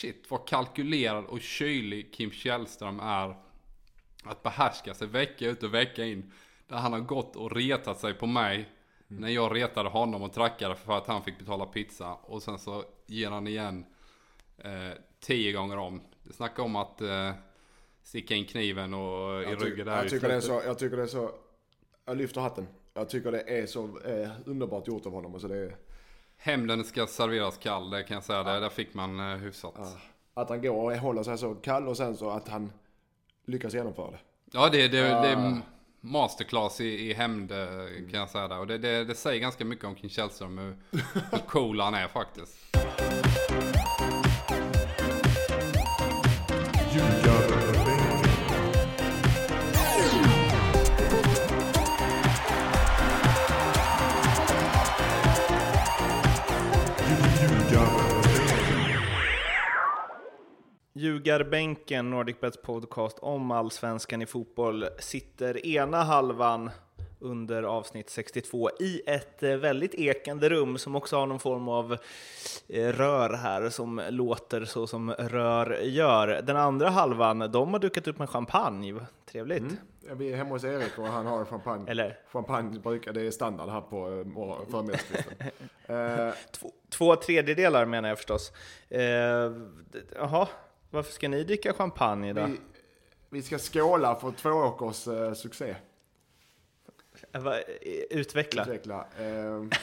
shit vad kalkylerad och kylig Kim Källström är. Att behärska sig vecka ut och vecka in. Där han har gått och retat sig på mig. Mm. När jag retade honom och trackade för att han fick betala pizza. Och sen så ger han igen eh, tio gånger om. Det snackar om att eh, sticka in kniven och i ryggen där jag, tycker det är så, jag tycker det är så, jag lyfter hatten. Jag tycker det är så eh, underbart gjort av honom. Alltså det är, Hämnden ska serveras kall, det kan jag säga. Det, där fick man eh, hyfsat. ja, att han går och håller sig så kall och sen så att han lyckas genomföra det. Ja, det, det, det Ah. är masterclass i, i hämnd eh, kan jag säga där. Och det, det, det säger ganska mycket om Kim Källström hur, hur cool han är faktiskt. Ljugarbänken, Nordicbets podcast om allsvenskan i fotboll, sitter ena halvan under avsnitt 62 i ett eh, väldigt ekande rum som också har någon form av eh, rör här som låter så som rör gör. Den andra halvan, de har dukat upp med champagne. Trevligt. Ja, Vi är hemma hos Erik och han har champagne. Eller? Champagne brukar, det är standard här på eh, förmiddagskvisten. eh, Två, två tredjedelar menar jag förstås. Eh, Jaha, varför ska ni dricka champagne då? vi, vi ska skåla för två åkers eh, succé. Eh, Utveckla. Utveckla. Eh,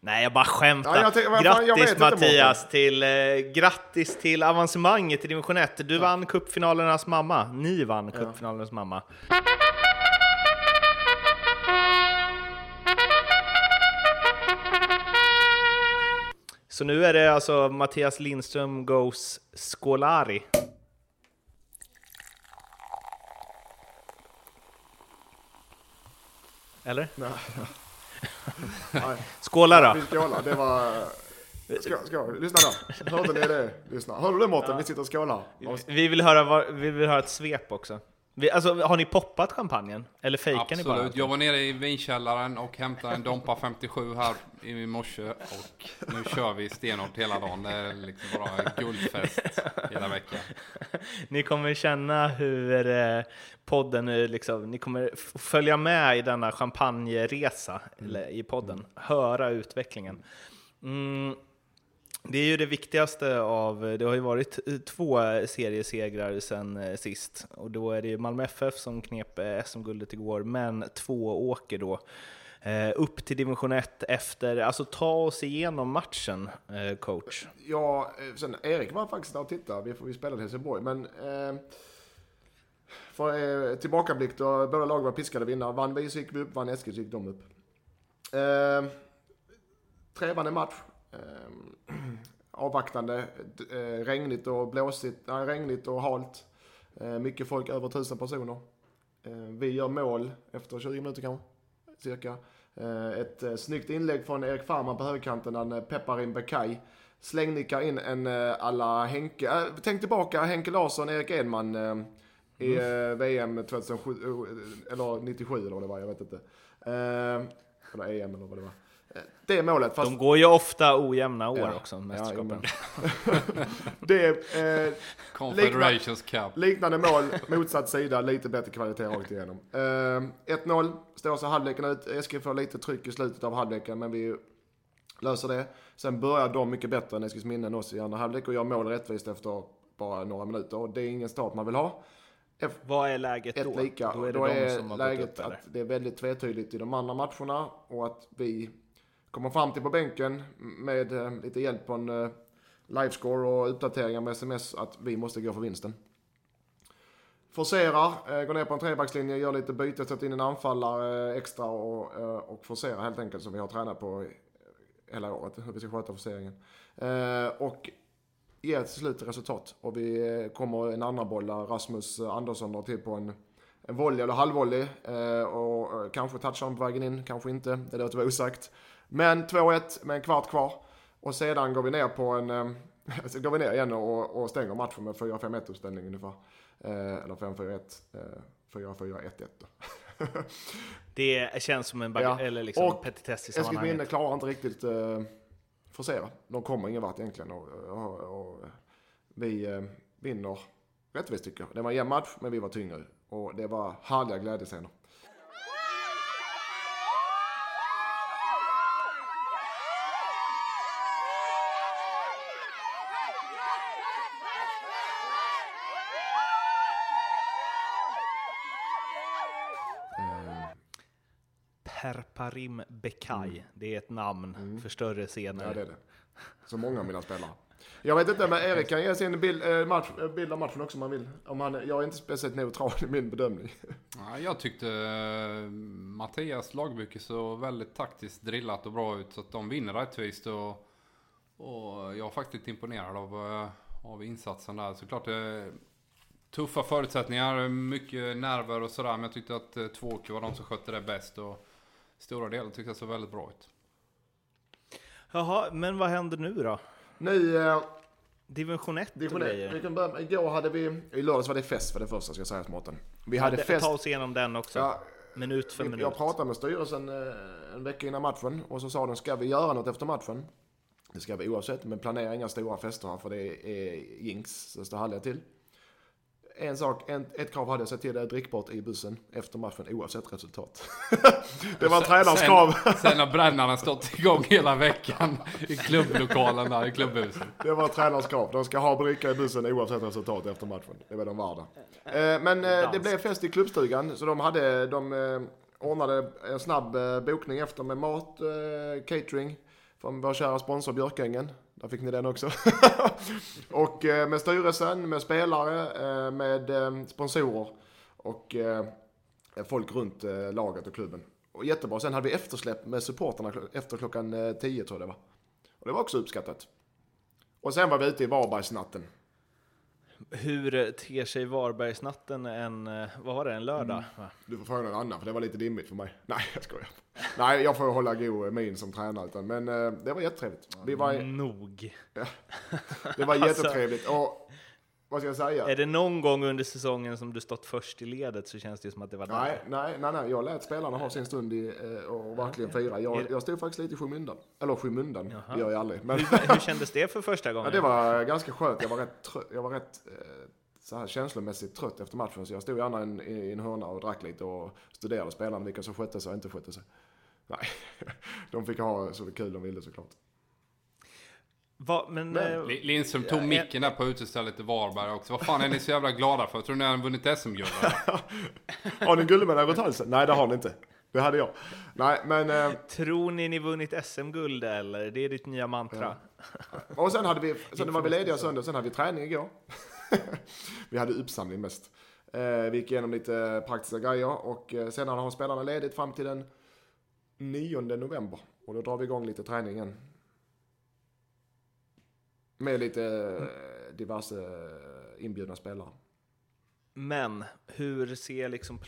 Nej, jag bara skämtar. Ja, jag fan, grattis inte, Mattias till, eh, grattis till avancemanget i division 1. Du vann cupfinalernas mamma. Ni vann cupfinalernas mamma. Så nu är det alltså Mattias Lindström goes Scolari. Eller? nej. Nej, Skåla vi då! skålar. Det var... Skål, skål. Lyssna då. Hörde ni det? Lyssna. Hörde du det Mårten? Vi sitter och skålar. Vi vill höra, vi vill höra ett svep också. Vi, alltså, har ni poppat champagnen? Eller fejkar ni bara? Absolut. Jag var nere i vinkällaren och hämtade en Dompa 57 här i morse. Och nu kör vi stenhårt hela dagen. Det är liksom bara guldfest hela veckan. Ni kommer känna hur eh, podden nu liksom, ni kommer följa med i denna champagneresa eller, i podden, höra utvecklingen. Mm. Det är ju det viktigaste av, det har ju varit två seriesegrar sen eh, sist och då är det ju Malmö FF som knep eh, SM-guldet igår, men två åker då eh, upp till division 1 efter, alltså ta oss igenom matchen eh, coach. Ja, eh, sen Erik var faktiskt där och tittade. Vi, vi spelade i Helsingborg. Men eh, för eh, tillbakablick då båda lag var piskade vinnare. Vann vi så gick vi upp, vann Eskil så gick de upp. Eh, trevande match. Eh, avvaktande. Eh, regnigt och blåsigt. Nej, regnigt och halt. Eh, mycket folk, över tusen personer. Eh, vi gör mål efter 20 minuter kanske. Cirka. Eh, ett eh, snyggt inlägg från Erik Farman på högerkanten. Han eh, peppar in Bekai. Slängnickar in en eh, alla Henke. Äh, tänk tillbaka Henke Larsson, Erik Edman. Eh, I eh, VM 2007, eh, eller 97 eller vad det var, jag vet inte. Eh, eller EM eller vad det var. Det målet, fast De går ju ofta ojämna år Ja. också, Ja, mästerskapen. det är eh, Confederations Cup. liknande mål, motsatt sida, lite bättre kvalitet rakt igenom. Eh, 1-0, står så halvleken ut. Eskil får lite tryck i slutet av halvleken, men vi löser det. Sen börjar de mycket bättre än Eskilsminne än oss i andra halvlek och gör mål rättvist efter bara några minuter. Och det är ingen start man vill ha. Vad är läget Ett då? lika. Då är det då de är som har läget gått upp, eller? att det är väldigt tvetydigt i de andra matcherna och att vi kommer fram till på bänken med eh, lite hjälp från eh, livescore och uppdateringar med sms att vi måste gå för vinsten. Forcerar, eh, går ner på en trebackslinje, gör lite byte, sätter in en anfallare eh, extra och, eh, och forcerar helt enkelt som vi har tränat på eh, hela året, hur vi ska sköta forceringen. Och ger till slut resultat. Och vi kommer en andra boll där Rasmus Andersson drar till på en, en volley eller halvvolley. Eh, och kanske touchar han på vägen in, kanske inte. Det låter vara osagt. Men 2-1 med en kvart kvar. Och sedan går vi ner på en... Eh, så går vi ner igen och, och stänger matchen med 4-5-1 uppställning ungefär. Eh, eller 5-4-1. Eh, 4-4-1-1 då. Det känns som en Ja. eller liksom Och petitess i Eskilsminne sammanhanget. klarar inte riktigt eh, forcera. De kommer ingen vart egentligen. Och, och, och, vi eh, vinner rättvist tycker jag. Det var en jämn match, men vi var tyngre. Och det var härliga glädjescener. Perparim Bekay, det är ett namn för större scener. Ja, det är det. Så många av mina spelare. Jag vet inte, men Erik kan ge sin bild, eh, match, eh, bild av matchen också om han vill. Om han, jag är inte speciellt neutral i min bedömning. Ja, jag tyckte eh, Mattias lagbygge så väldigt taktiskt drillat och bra ut så att de vinner rättvist och, och jag är faktiskt imponerad av, eh, av insatsen där. Såklart det tuffa förutsättningar, mycket nerver och sådär men jag tyckte att eh, Tvååker var de som skötte det bäst och stora delar tyckte jag såg väldigt bra ut. Jaha, men vad händer nu då? Nu, eh, Division 1 och division ett. grejer. vi kan börja med, igår hade vi, i lördags var det fest för det första ska jag säga till Mårten. Vi hade Det- fest. Ta oss igenom den också. Ja, minut för minut. Jag pratade med styrelsen eh, en vecka innan matchen och så sa de, ska vi göra något efter matchen? Det ska vi oavsett, men planera inga stora fester här för det är jinx, så står härliga till. En sak, en, ett krav hade jag sett till det är drickbart i bussen efter matchen oavsett resultat. det var tränarens krav. Sen har brännaren stått igång hela veckan i klubblokalen där i klubbhuset. Det var tränarens krav. De ska ha bricka i bussen oavsett resultat efter matchen. Det var de värda. Eh, men eh, det blev fest i klubbstugan, så de hade, de eh, ordnade en snabb bokning efter med mat, catering från vår kära sponsor Björkängen. Där fick ni den också. och eh, med styrelsen, med spelare, eh, med eh, sponsorer och eh, folk runt eh, laget och klubben. Och jättebra. Sen hade vi eftersläpp med supporterna kl- efter klockan eh, 10 tror jag det var. Och det var också uppskattat. Och sen var vi ute i Varbergsnatten. Hur ter sig Varbergsnatten en, eh, vad var det, en lördag? Mm. Du får fråga någon annan för det var lite dimmigt för mig. Nej, jag skojar. Nej, jag får hålla god min som tränare. Utan, men eh, det var jättetrevligt. Vi var, Nog. det var Alltså- jättetrevligt. Och vad ska jag säga? Är det någon gång under säsongen som du stått först i ledet så känns det ju som att det var där. Nej, nej, nej, jag lät spelarna ha sin stund i, eh, och verkligen fira. Jag, jag stod faktiskt lite i skymundan. Eller skymundan, det gör jag aldrig. Men Hur, hur kändes det för första gången? ja, det var ganska skönt. Jag var rätt, trött, jag var rätt eh, så här känslomässigt trött efter matchen. Så jag stod gärna i en, i en hörna och drack lite och studerade spelarna, vilka som skötte sig och inte skötte sig. Nej, de fick ha så kul de ville såklart. Va, men, Men- eh, Li- Lindström tog micken där på utestället i Varberg också. Vad fan är ni så jävla glada för? Tror ni har vunnit SM-guld? Har ni guldmedalj runt halsen? Nej, det har ni inte. Det hade jag. Nej, men... Eh, tror ni ni vunnit SM-guld eller? Det är ditt nya mantra. och sen hade vi... Sen var vi lediga söndag, sen hade vi träning igår. vi hade uppsamling mest. Eh, vi gick igenom lite praktiska grejer och eh, sen har spelarna ledigt fram till den 9 november. Och då drar vi igång lite träning igen. Med lite eh, diverse eh, inbjudna spelare. Men hur ser liksom,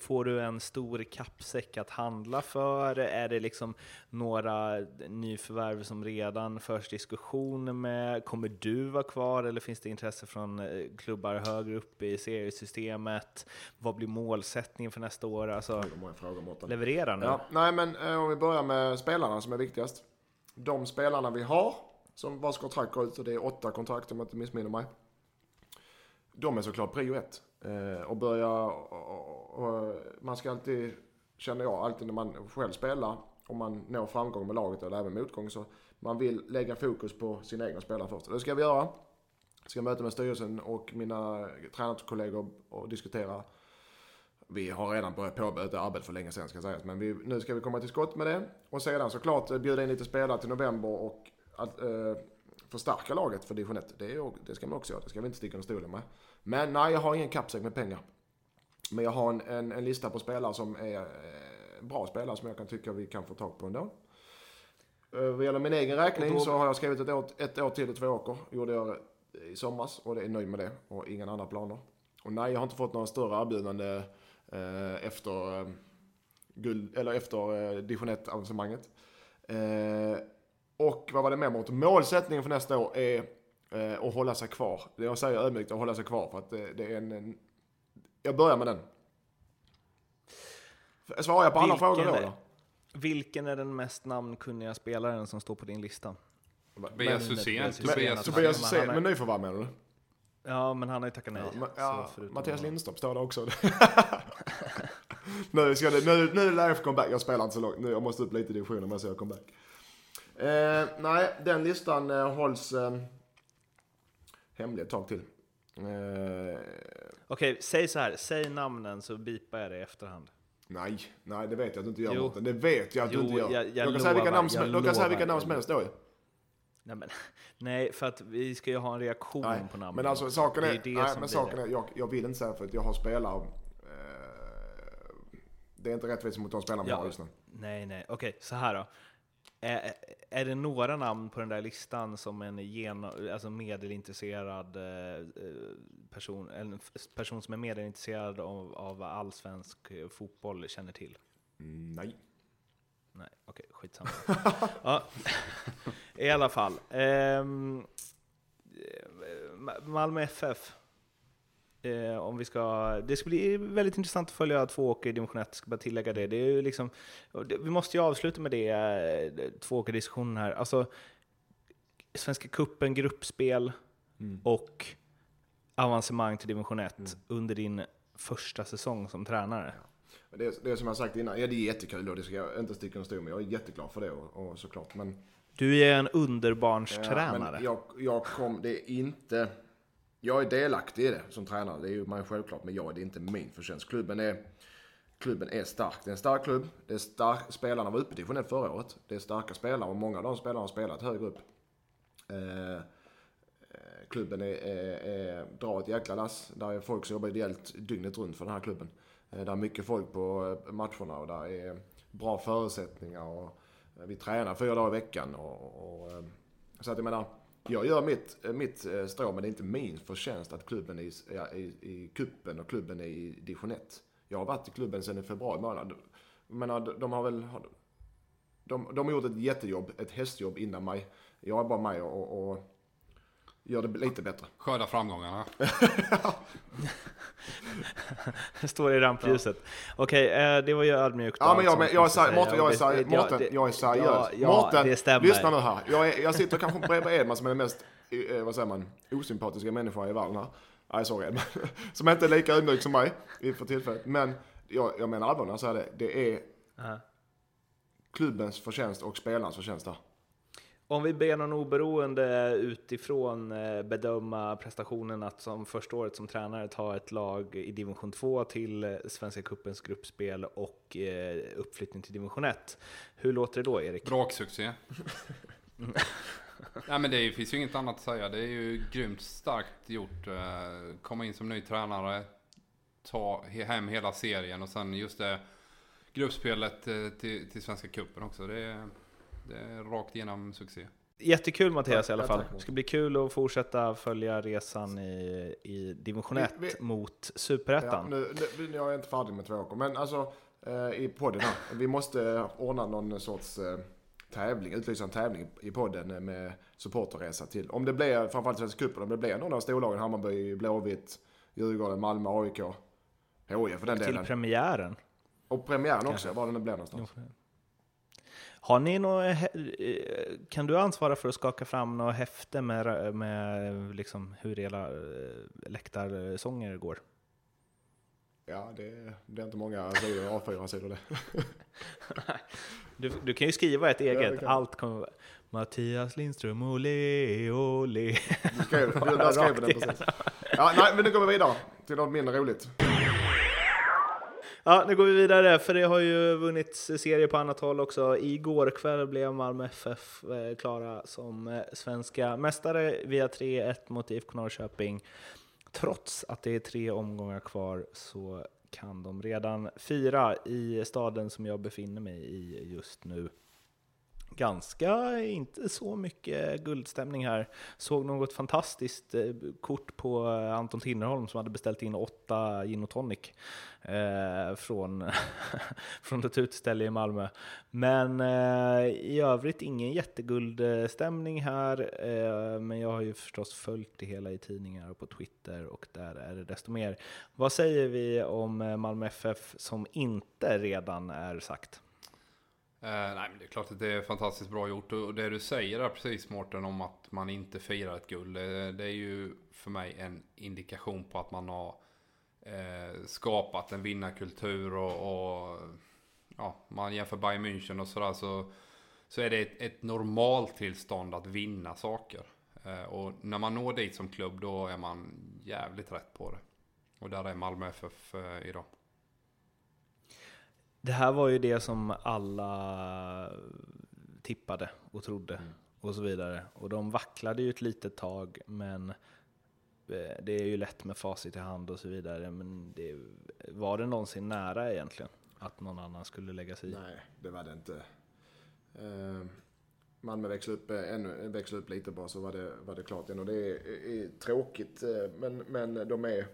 får du en stor kappsäck att handla för? Är det liksom några nyförvärv som redan förs diskussioner med? Kommer du vara kvar eller finns det intresse från eh, klubbar högre upp i seriesystemet? Vad blir målsättningen för nästa år? Alltså, frågor leverera nu. Ja, nej men om vi börjar med spelarna som är viktigast. De spelarna vi har, som vars kontrakt går ut, och det är åtta kontrakt om jag inte missminner mig. De är såklart prio ett. Eh, och börja, och, och, och, man ska alltid, känner jag, alltid när man själv spelar, om man når framgång med laget eller även motgång, så man vill lägga fokus på sina egna spelare först. Och det ska vi göra. Jag ska möta med styrelsen och mina tränarkollegor och diskutera vi har redan börjat påbörja ett arbete för länge sedan ska sägas. Men vi, nu ska vi komma till skott med det. Och sedan såklart eh, bjuda in lite spelare till november och att, eh, förstärka laget för division 1. Det, är, det ska man också göra. Det ska vi inte sticka under stolen med. Men nej, jag har ingen kappsäck med pengar. Men jag har en, en, en lista på spelare som är eh, bra spelare som jag kan tycka vi kan få tag på ändå. Eh, Vad gäller min egen räkning då- så har jag skrivit ett år, ett år till i Tvååker. Gjorde jag i somras och det är nöjd med det. Och inga andra planer. Och nej, jag har inte fått några större erbjudande eh, efter, eh, guld, eller efter eh, division 1-avancemanget. Eh, och vad var det mer mot? Målsättningen för nästa år är eh, att hålla sig kvar. Det jag säger ödmjukt, att hålla sig kvar. För att det, det är en, en... Jag börjar med den. Svarar jag på alla Vilken frågor då? är- eller? Vilken är den mest namnkunniga spelaren som står på din lista? Tobias Men- Hysén. Men- Tobias Men Hysén, är- men nyförvärv menar du? Ja, men han har ju tackat nej. Ja, men, så ja, Mattias Lindström står där också. nu, ska det, nu, nu lär jag få comeback. Jag spelar inte så långt. Nu, jag måste upp lite i divisionen om jag göra comeback. Eh, nej, den listan eh, hålls eh, hemlig ett tag till. Eh, Okej, säg så här. Säg namnen så bipar jag det i efterhand. nej, nej, det vet jag att du inte gör Jo. Mårten. Det vet jag att Jo, du inte gör. jag- jag kan säga vilka lovar, namn som, jag kan säga lovar. vilka namn som helst då ju. Nej, men, nej, för att vi ska ju ha en reaktion Nej, på namnen. men alltså saken Det är, är det nej, som men blir saken det. är jag, jag vill inte säga för att jag har spelare. Eh, det är inte rättvist mot de spelarna vi har just nu. Nej, nej. Okej, så här då. Är, är det några namn på den där listan som en geno, alltså medelintresserad eh, person, en person som är medelintresserad av, av allsvensk fotboll känner till? Mm, nej. Nej, okej, skitsamma. ja, I alla fall. ehm, eh, Ma- Malmö FF. Eh, om vi ska, det ska bli väldigt intressant att följa två åker i division 1, ska bara tillägga det. det, är liksom, vi måste ju avsluta med det, eh, tvååkerdiskussionen här. Alltså, Svenska cupen, gruppspel Mm. och avancemang till division 1 under din första säsong som tränare. Men Det, är- det är som jag sagt innan, ja det är jättekul och det ska jag inte sticka under stol med. Jag är jätteglad för det och, och såklart. Men, Du är en ja, underbarnstränare. men jag, jag kom, det är inte, jag är delaktig i det som tränare, det är ju man självklart, men jag, det är inte min förtjänst. Klubben är, klubben är stark, det är en stark klubb, det är stark, spelarna var uppe i division förra året. Det är starka spelare och många av de spelarna har spelat högre upp. Eh, eh, klubben är, är, är, drar ett jäkla lass. Där är folk som jobbar ideellt dygnet runt för den här klubben. Eh, där är mycket folk på eh, matcherna och där är bra förutsättningar. Och eh, vi tränar fyra dagar i veckan. Och, och, så att jag menar, jag gör mitt, eh, mitt eh, strå, men det är inte min förtjänst att klubben är i, i, i kuppen och klubben är i division 1. Jag har varit i klubben sedan i februari månad. Jag menar, de- har väl... De, de har gjort ett jättejobb, ett hästjobb innan mig. Jag är bara med och, och gör det lite bättre. Skörda framgångarna. Står i rampljuset. Okej, eh, det var ju ödmjukt. Ja, men jag, men jag är. Mårten, jag är seriös. ja, Mårten, det- jag är seriös. Ja, ja, Mårten, det stämmer. lyssna nu här. Jag, är, jag sitter kanske bredvid Edman som är den mest, eh, vad säger man, osympatiska människan i världen här. Nej, sorry Edman. Som inte är lika ödmjuk som mig för tillfället. Men jag, jag menar allvar när jag säger det. Det är Ja. klubbens förtjänst och spelarnas förtjänst där. Om vi ber någon oberoende utifrån eh, bedöma prestationen att som första året som tränare ta ett lag i division 2 till eh, Svenska cupens gruppspel och eh, uppflyttning till division 1. Hur låter det då, Erik? Braksuccé. Nej men det finns ju inget annat att säga. Det är ju grymt starkt gjort. Komma in som ny tränare. Ta he- hem hela serien och sen just det gruppspelet till, till Svenska Cupen också. Det är, det är rakt igenom succé. Jättekul Mattias i alla Ja, fall. tack. Det ska bli kul att fortsätta följa resan i, i division Vi- 1 vi- mot Ja, Superettan. nu, nu, jag är inte färdig med två men alltså eh, i podden här. Vi måste ordna någon sorts eh, tävling, utlysa en tävling i podden eh, med supporterresa till. Om det blir, framförallt Svenska cupen, om det blir någon av storlagen, Hammarby, Blåvitt, Djurgården, Malmö, AIK, HIF för den Till delen. premiären. Och premiären också, var den nu blir någonstans. Har ni något, he- kan du ansvara för att skaka fram något häfte med, med liksom hur era eh, läktarsånger går? Ja, det, det är inte många sidor, A4-sidor det. Du, du kan ju skriva ett eget, jag. allt kommer vara Mattias Lindström, olé, olé. Du skrev, du, där skrev den precis. Ja, nej, men nu går vi vidare till något mindre roligt. Ja, nu går vi vidare, för det har ju vunnits serier på annat håll också. Igår kväll blev Malmö FF eh, klara som eh, svenska mästare via 3-1 mot IFK Norrköping. Trots att det är tre omgångar kvar så kan de redan fira i staden som jag befinner mig i just nu. Ganska, inte så mycket guldstämning här. Såg något fantastiskt eh, kort på eh, Anton Tinnerholm som hade beställt in åtta gin och tonic eh, från, från ett uteställe i Malmö. Men eh, i övrigt ingen jätteguldstämning här. Eh, men jag har ju förstås följt det hela i tidningar och på Twitter och där är det desto mer. Vad säger vi om eh, Malmö FF som inte redan är sagt? Uh, nej, men det är klart att det är fantastiskt bra gjort. Och det du säger där precis Mårten om att man inte firar ett guld. Det, det är ju för mig en indikation på att man har eh, skapat en vinnarkultur och, och ja, man jämför Bayern München och sådär så, så är det ett, ett normaltillstånd att vinna saker. Eh, och när man når dit som klubb då är man jävligt rätt på det. Och där är Malmö FF eh, idag. Det här var ju det som alla tippade och trodde mm. och så vidare. Och de vacklade ju ett litet tag, men eh, det är ju lätt med facit i hand och så vidare. Men det, var det någonsin nära egentligen? Att någon annan skulle lägga sig i? Nej, det var det inte. Uh, Malmö växlade upp, eh, ännu, växlade upp lite bara så var det, var det klart igen. Och det är, är tråkigt, men, men de är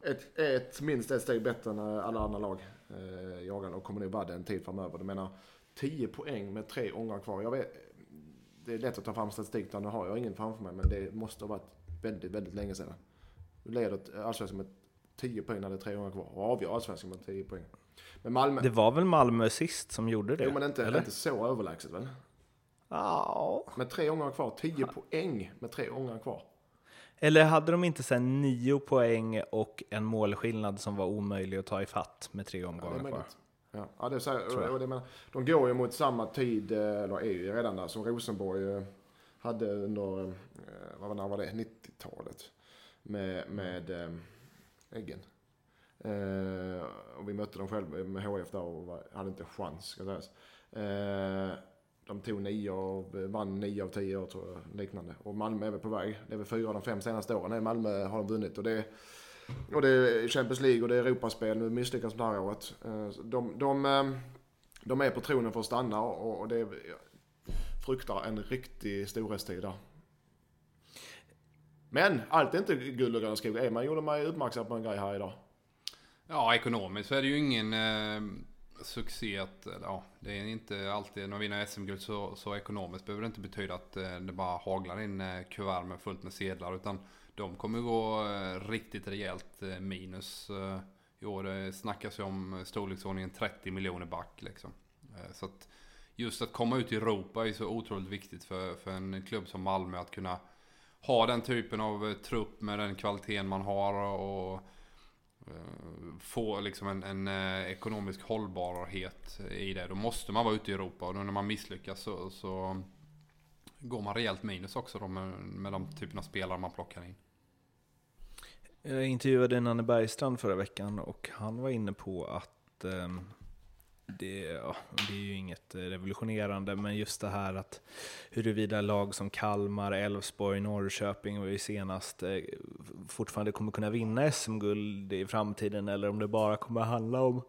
ett, ett, minst ett steg bättre än alla andra lag eh, jagar och kommer nog vara det en tid framöver. Du menar 10 poäng med tre omgångar kvar. Jag vet, det är lätt att ta fram statistik, nu har jag ingen framför mig, men det måste ha varit väldigt, väldigt länge sedan. Du leder allsvenskan med 10 poäng när det är tre omgångar kvar och avgör allsvenskan med 10 poäng. Men Malmö... Det var väl Malmö sist som gjorde det? Jo, men inte, eller? inte så överlägset väl? Ja. Med tre omgångar kvar, 10 poäng med tre omgångar kvar. Eller hade de inte sen nio poäng och en målskillnad som var omöjlig att ta i fatt med tre omgångar ja, kvar? Ja, ja det är så här, och det, men, de går ju mot samma tid, eh, eller är ju redan där, som Rosenborg eh, hade under, eh, vad var det, 90-talet. Med, med Äggen. Uh, och vi mötte dem själva med HF där och hade inte en chans, ska sägas. Uh, de tog nio av, eh, vann nio av tio år tror jag, liknande. Och Malmö är väl på väg. Det är väl fyra av de fem senaste åren. Nej, Malmö har de vunnit. Och det, och det är Champions League och det är Europaspel. Nu misslyckas de det här året. Eh, de, de, eh, de är på tronen för att stanna och, det fruktar en riktig storhetstid där. Men allt är inte guld och gröna skog. Man gjorde mig uppmärksam på en grej här idag. Ja, ekonomiskt så är det ju ingen... Eh succé att, ja, det är inte alltid, när man vinner SM-guld så, så ekonomiskt behöver det inte betyda att eh, det bara haglar in eh, kuvert med fullt med sedlar. Utan de kommer gå eh, riktigt rejält eh, minus eh, i år. Det snackas ju om storleksordningen 30 miljoner back liksom. Så att just att komma ut i Europa är så otroligt viktigt för, för en klubb som Malmö att kunna ha den typen av trupp med den kvaliteten man har och Eh, få liksom en, en eh, ekonomisk hållbarhet i det. Då måste man vara ute i Europa och då när man misslyckas så, så går man rejält minus också då med, med de typerna av spelare man plockar in. Jag intervjuade Nanne Bergstrand förra veckan och han var inne på att ehm, det, ja, det är ju inget eh, revolutionerande, men just det här att huruvida lag som Kalmar, Elfsborg, Norrköping och senast eh, fortfarande kommer kunna vinna SM-guld i framtiden eller om det bara kommer handla om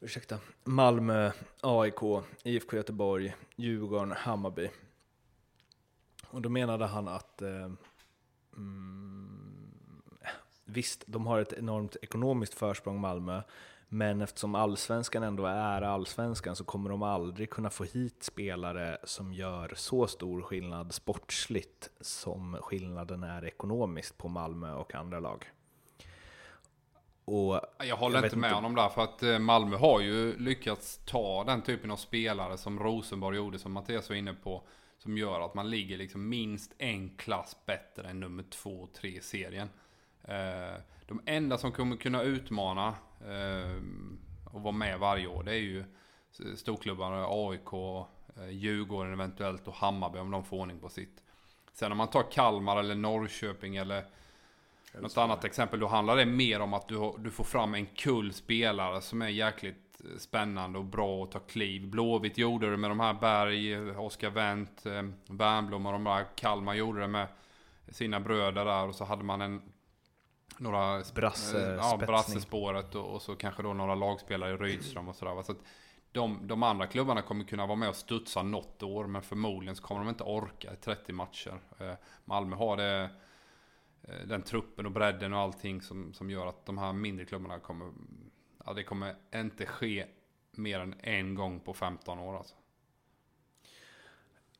ursäkta, Malmö, AIK, IFK Göteborg, Djurgården, Hammarby. Och då menade han att eh, mm, visst, de har ett enormt ekonomiskt försprång Malmö, men eftersom allsvenskan ändå är allsvenskan så kommer de aldrig kunna få hit spelare som gör så stor skillnad sportsligt som skillnaden är ekonomiskt på Malmö och andra lag. Och jag håller jag inte med inte... honom där för att eh, Malmö har ju lyckats ta den typen av spelare som Rosenborg gjorde, som Mattias var inne på, som gör att man ligger liksom minst en klass bättre än nummer två, tre i serien. Eh, de enda som kommer kunna utmana eh, och vara med varje år det är ju storklubbarna AIK, eh, Djurgården eventuellt och Hammarby om de får ordning på sitt. Sen om man tar Kalmar eller Norrköping eller något annat exempel. Då handlar det mer om att du, du får fram en kull spelare som är jäkligt spännande och bra att ta kliv. Blåvitt gjorde det med de här Berg, Oskar Wendt, Wernbloom och de där. Kalmar gjorde det med sina bröder där och så hade man en några Brasse, eh, ja, brassespåret och, och, så kanske då några lagspelare i Rydström och sådär. Så att de, de andra klubbarna kommer kunna vara med och studsa något år men förmodligen så kommer de inte orka i 30 matcher. Eh, Malmö har det, eh, den truppen och bredden och allting som, som gör att de här mindre klubbarna kommer, ja det kommer inte ske mer än en gång på 15 år alltså.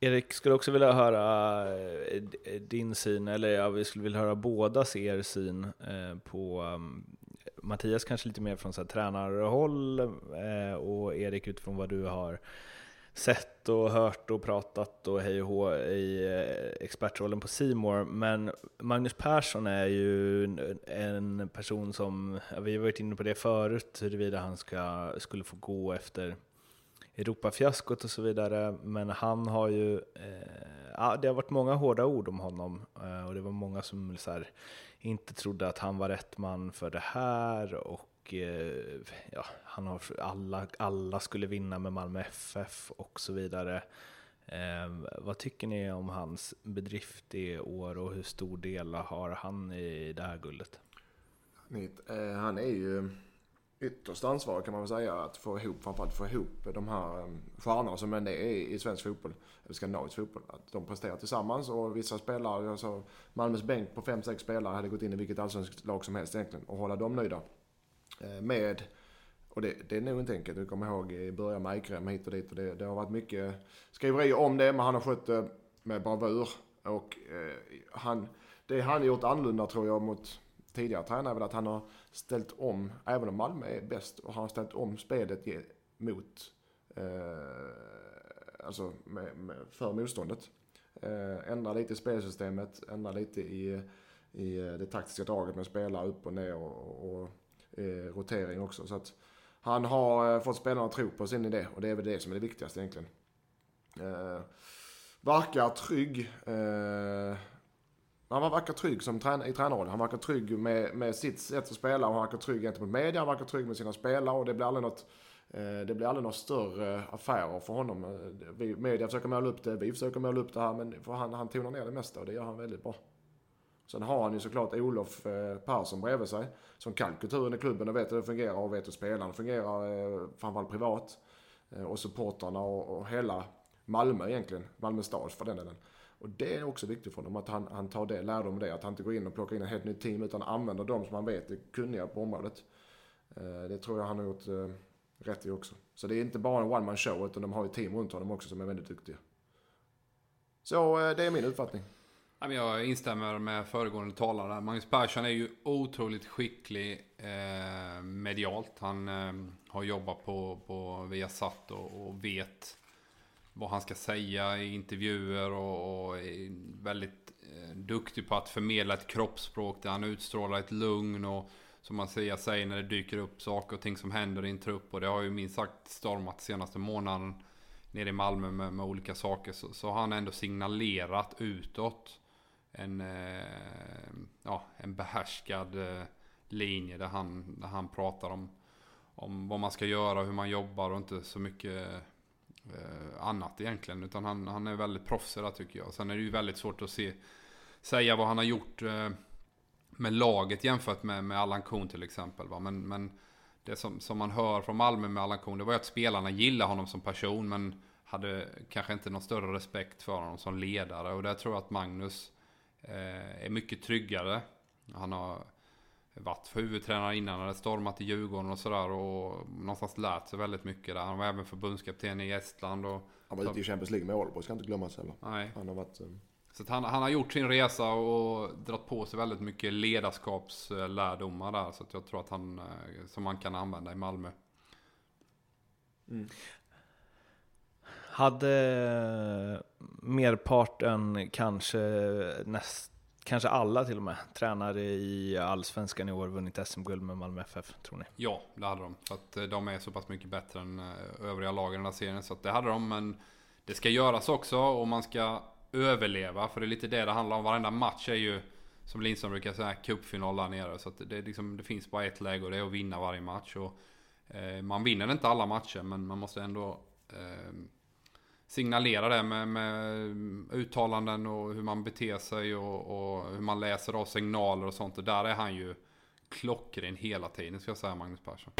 Erik, skulle också vilja höra eh, eh, din syn, eller ja, vi skulle vilja höra bådas er syn eh, på mm, Mattias kanske lite mer från så här, tränarhåll och Erik utifrån vad du har sett och hört och pratat och hej och hå i expertrollen på Simor. Men Magnus Persson är ju en person som, vi har varit inne på det förut, huruvida han ska, skulle få gå efter Europafiaskot och så vidare. Men han har ju, eh, ja, det har varit många hårda ord om honom eh, och det var många som så här, inte trodde att han var rätt man för det här och eh, ja, han har, alla, alla skulle vinna med Malmö FF och så vidare. Eh, vad tycker ni om hans bedrift i år och hur stor del har han i det här guldet? Eh, han är ju ytterst ansvarig kan man väl säga att få ihop, framförallt få ihop de här um, stjärnorna som ändå är i svensk fotboll, eller skandinavisk fotboll. Att de presterar tillsammans och vissa spelare, alltså Malmös bänk på 5-6 spelare hade gått in i vilket allsvenskt lag som helst egentligen och hålla dem nöjda. Eh, med, och det, det är nog inte enkelt, du kommer ihåg i början med Eikrem hit och dit och det, det har varit mycket skriverier om det men han har skött det med bravur. Och eh, han, det han gjort annorlunda tror jag mot tidigare tränare är väl att han har ställt om, även om Malmö är bäst, och han har ställt om spelet mot, eh, alltså med, med, för motståndet. Eh, ändra lite i spelsystemet, ändra lite i, i eh, det taktiska draget med spela upp och ner och, och eh, rotering också. Så att han har eh, fått spelarna att tro på sin idé och det är väl det som är det viktigaste egentligen. Eh, verkar trygg. Eh, han verkar trygg som trän i tränarrollen. Han verkar trygg med, med sitt sätt att spela och han verkar trygg gentemot media. Han verkar trygg med sina spelare och det blir aldrig något eh, det blir aldrig några större affärer för honom. Vi, media försöker måla upp det, vi försöker måla upp det här, men för han, han tonar ner det mesta och det gör han väldigt bra. Sen har han ju såklart Olof eh, Persson bredvid sig, som kan kulturen i klubben och vet hur det fungerar och vet hur spelarna fungerar, eh, framförallt privat. Eh, och supportrarna och, och hela Malmö egentligen, Malmö stad för den delen. Och det är också viktigt för honom att han, han tar det, lärdom av det. Att han inte går in och plockar in ett helt nytt team utan använder de som han vet är kunniga på området. Eh, det tror jag han har gjort eh, rätt i också. Så det är inte bara en one man show utan de har ett team runt honom också som är väldigt duktiga. Så eh, det är min uppfattning. Jag instämmer med föregående talare. Magnus Persson är ju otroligt skicklig medialt. Han har jobbat på, på Viasat och, och vet vad han ska säga i intervjuer och, och är väldigt eh, duktig på att förmedla ett kroppsspråk där han utstrålar ett lugn och som man säger, säger när det dyker upp saker och ting som händer i en trupp. Och det har ju minst sagt stormat senaste månaden nere i Malmö med, med olika saker. Så, så har han ändå signalerat utåt en, eh, ja, en behärskad eh, linje där han, där han pratar om, om vad man ska göra, hur man jobbar och inte så mycket eh, annat egentligen. Utan han, han är väldigt proffsig där tycker jag. Sen är det ju väldigt svårt att se, säga vad han har gjort eh, med laget jämfört med, med Allan Kuhn till exempel. Va? Men, men det som, som man hör från Malmö med Allan Kuhn, det var ju att spelarna gillar honom som person. Men hade kanske inte någon större respekt för honom som ledare. Och där tror jag att Magnus eh, är mycket tryggare. Han har varit huvudtränare innan, hade stormat i Djurgården och sådär och någonstans lärt sig väldigt mycket där. Han var även förbundskapten i Estland och... Han var ute i Champions League med Aalborg, ska inte glömmas heller. Nej. Han har varit... Um... Så han, han, har gjort sin resa och dragit på sig väldigt mycket ledarskapslärdomar där. Så jag tror att han, eh, som man kan använda i Malmö. Mm. Hade merparten kanske näst kanske alla till och med, tränare i allsvenskan i år vunnit SM-guld med Malmö FF, tror ni? Ja, det hade de. För att eh, de är så pass mycket bättre än eh, övriga lag i den här serien. Så att det hade de, men det ska göras också och man ska överleva. För det är lite det det handlar om. Varenda match är ju, som Lindström brukar säga, cupfinal där nere. Så att det, liksom, det finns bara ett läge och det är att vinna varje match. Och, eh, man vinner inte alla matcher, men man måste ändå eh, signalera det med, med, uttalanden och hur man beter sig och, och, hur man läser av signaler och sånt. Och där är han ju klockren hela tiden ska jag säga, Magnus Persson.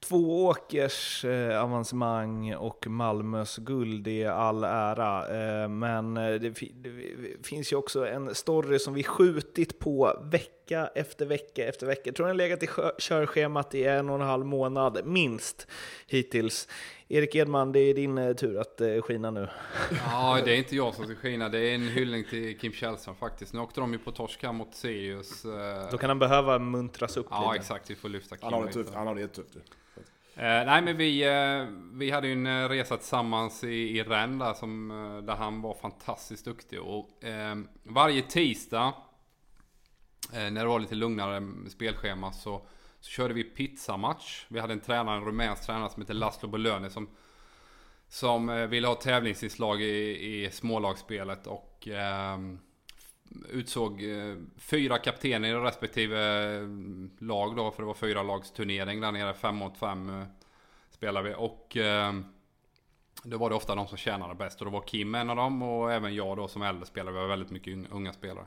Två åkers eh, avancemang och Malmös guld i all ära. Eh, men eh, det, det, finns ju också en story som vi skjutit på veckan vecka efter vecka efter vecka. Jag tror den har legat i körschemat i en och en halv månad, minst, hittills. Erik Edman, det är din eh, tur att eh, skina nu. Ja, det är inte jag som ska skina. Det är en hyllning till Kim Källström faktiskt. Nu åkte de ju på torsk här mot Sirius. Då kan han behöva muntras upp Ja, lite. exakt. Vi får lyfta Kim Han har det tufft. Han har det jättetufft. Eh, nej men vi, eh, vi hade ju en eh, resa tillsammans i, i Rennes där, som, eh, där han var fantastiskt duktig. Och, eh, varje tisdag eh, Eh, när det var lite lugnare spelschema så, så körde vi pizzamatch. Vi hade en tränare, en rumänsk tränare som hette Laszlo Bolöni som, som eh, ville ha tävlingsinslag i, i smålagsspelet. Och ehm, utsåg eh, fyra kaptener i respektive eh, lag då, för det var fyra lags turnering där nere, fem mot fem eh, spelade vi. Och eh, då var det ofta de som tjänade bäst och då var Kim en av dem och även jag då som äldre spelare. Vi var väldigt mycket unga spelare.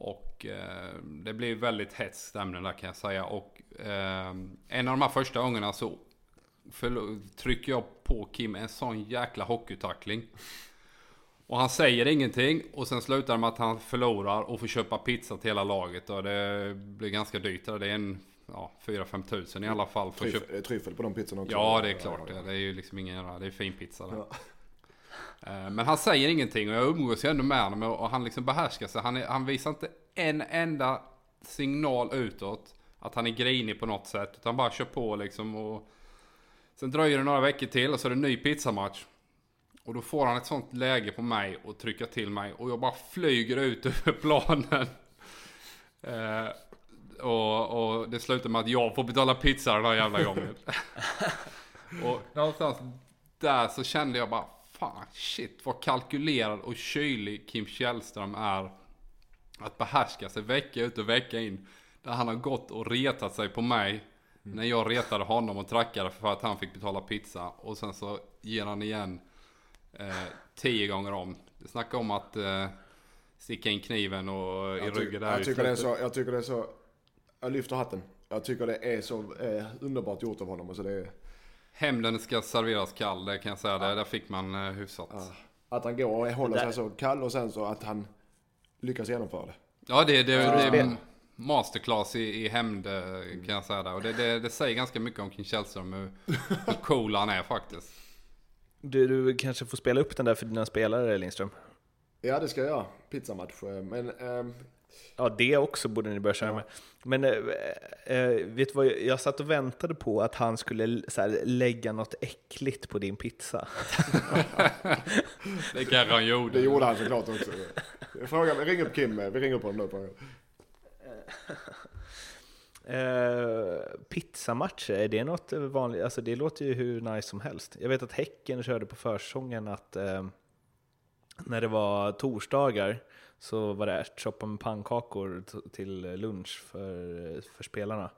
Och eh, det blev väldigt hetskt stämning där kan jag säga. Och eh, en av de här första gångerna så trycker jag på Kim en sån jäkla hockeytackling. Och han säger ingenting och sen slutar det med att han förlorar och får köpa pizza till hela laget. Och det blir ganska dyrt. Det är en ja, 4-5 tusen i alla fall. För köpa... Tryffel på de pizzorna också? Ja, det är klart. Det, det är ju liksom ingen, det är fin pizza där. Eh, men han säger ingenting och jag umgås ju ändå med honom och han liksom behärskar sig. Han, är, han visar inte en enda signal utåt att han är grinig på något sätt. Utan bara kör på liksom och... Sen dröjer det några veckor till och så är det en ny pizzamatch. Och då får han ett sånt läge på mig och trycka till mig och jag bara flyger ut över planen. Eh, och, och, det slutar med att jag får betala pizza den här jävla gången. och någonstans där så kände jag bara fan shit vad kalkylerad och kylig Kim Källström är. Att behärska sig vecka ut och vecka in. Där han har gått och retat sig på mig. Mm. När jag retade honom och trackade för att han fick betala pizza. Och sen så ger han igen eh, tio gånger om. Det snackar om att eh, sticka in kniven och i ryggen där jag tycker, det är så, jag tycker det är så, jag lyfter hatten. Jag tycker det är så eh, underbart gjort av honom. Alltså det är... Hämnden ska serveras kall, det kan jag säga. Ja. Det, där fick man eh, hyfsat. Ja. Att han går och håller sig så kall och sen så att han lyckas genomföra det. Ja, det, det, det, det är masterclass i, i hämnd kan jag säga. Där. Och det, det, det säger ganska mycket om King Källström, hur, hur cool han är faktiskt. Du, du kanske får spela upp den där för dina spelare, Lindström? Ja, det ska jag göra. Pizzamatch. Eh, men... Ja, det också borde ni börja köra ja. med. Men äh, äh, vet du vad, jag satt och väntade på att han skulle så här, lägga något äckligt på din pizza. det kanske han gjorde. Det gjorde han såklart också. Fråga, ring upp Kim, vi ringer upp honom nu. Eh, pizzamatcher, är det något vanligt? Alltså det låter ju hur nice som helst. Jag vet att Häcken körde på försäsongen att eh, när det var torsdagar så var det ärtsoppa med pannkakor till lunch för, för spelarna.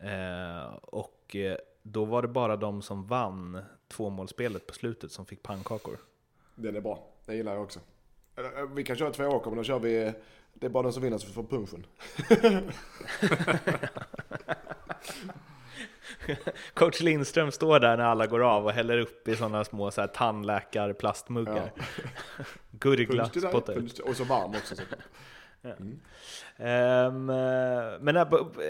Eh, och eh, då var det bara de som vann tvåmålsspelet på slutet som fick pannkakor. Den är bra, det gillar jag också. Eh, vi kan köra två åker, men då kör vi det är bara den som vinner som får punchen. Coach Lindström står där när alla går av och häller upp i sådana små så här, tandläkarplastmuggar. Ja. Gurgla, spotta ut. Och så varm också såklart. Mm. Um, men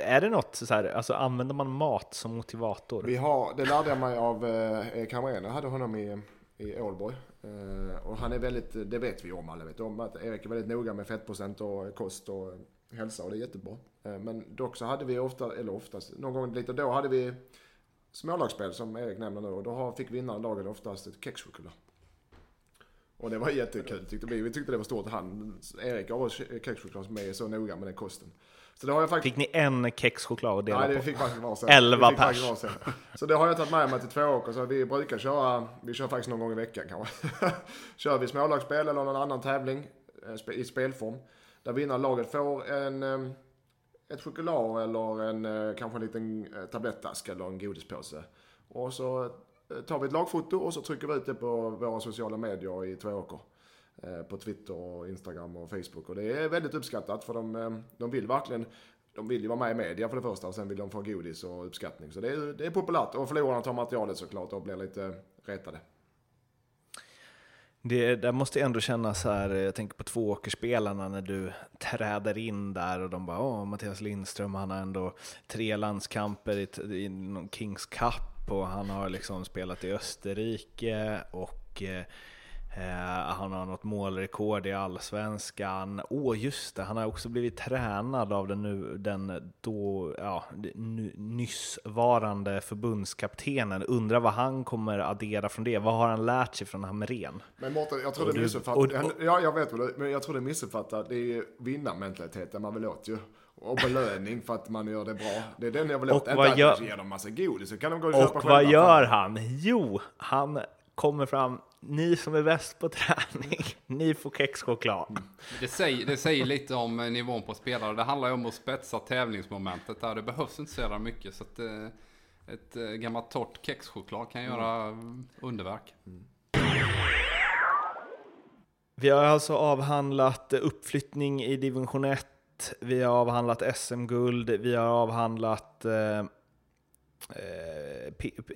är det något så här, alltså använder man mat som motivator? Vi har, det lärde jag mig av eh, Hamrén, jag hade honom i, i Ålborg. Eh, och han är väldigt, det vet vi om, alla vet om att Erik är väldigt noga med fettprocent och kost och hälsa och det är jättebra. Eh, men dock så hade vi ofta, eller oftast, någon gång lite då hade vi smålagsspel som Erik nämner nu och då fick vinnaren laget oftast ett kexchoklad. Och det var jättekul tyckte vi. Vi tyckte det var stort. Han, Erik gav oss kexchoklad som är så noga med den kosten. Så det har jag faktiskt... Fick ni en kexchoklad att dela på? Nej, det fick faktiskt varsin. Elva pers. Så det har jag tagit med mig till två åker. Så vi brukar köra, vi kör faktiskt någon gång i veckan kanske. kör vi smålagsspel eller någon annan tävling eh, i spelform. Där vinnarlaget får en, ehm, ett choklad eller en, eh, kanske en liten eh, tablettask eller en godispåse. Och så eh, tar vi ett lagfoto och så trycker vi ut det på våra sociala medier i två åker. På Twitter, och Instagram och Facebook. Och det är väldigt uppskattat för de, ehm, de vill verkligen de vill ju vara med i media för det första och sen vill de få godis och uppskattning. Så det är, det är populärt. Och förlorarna tar materialet såklart och blir lite retade. Det där måste jag ändå känna så här, eh, jag tänker på tvååkerspelarna när du träder in där och de bara åh, Mattias Lindström, han har ändå tre landskamper i, i någon Kings Cup och han har liksom spelat i Österrike och Eh, han har något målrekord i allsvenskan. Åh, oh, just det, han har också blivit tränad av den, nu, den då, ja, nyssvarande förbundskaptenen. Undrar vad han kommer addera från det. Vad har han lärt sig från Hamrén? Men Mårten, jag tror det missuppfattar. Ja, jag vet vad men jag tror det missuppfattar. Det är vinnarmentaliteten man vill åt ju och belöning för att man gör det bra. Det är den jag vill åt. Inte att gör... ge dem massa godis, så kan de gå och, och köpa Och vad gör han? Jo, han kommer fram ni som är bäst på träning, ni får kexchoklad. Det säger, det säger lite om eh, nivån på spelare. Det handlar ju om att spetsa tävlingsmomentet där. Det behövs inte så jävla mycket. Så att, eh, ett eh, gammalt torrt kexchoklad kan göra mm. underverk. Mm. Vi har alltså avhandlat uppflyttning i division 1. Vi har avhandlat SM-guld. Vi har avhandlat eh, Eh,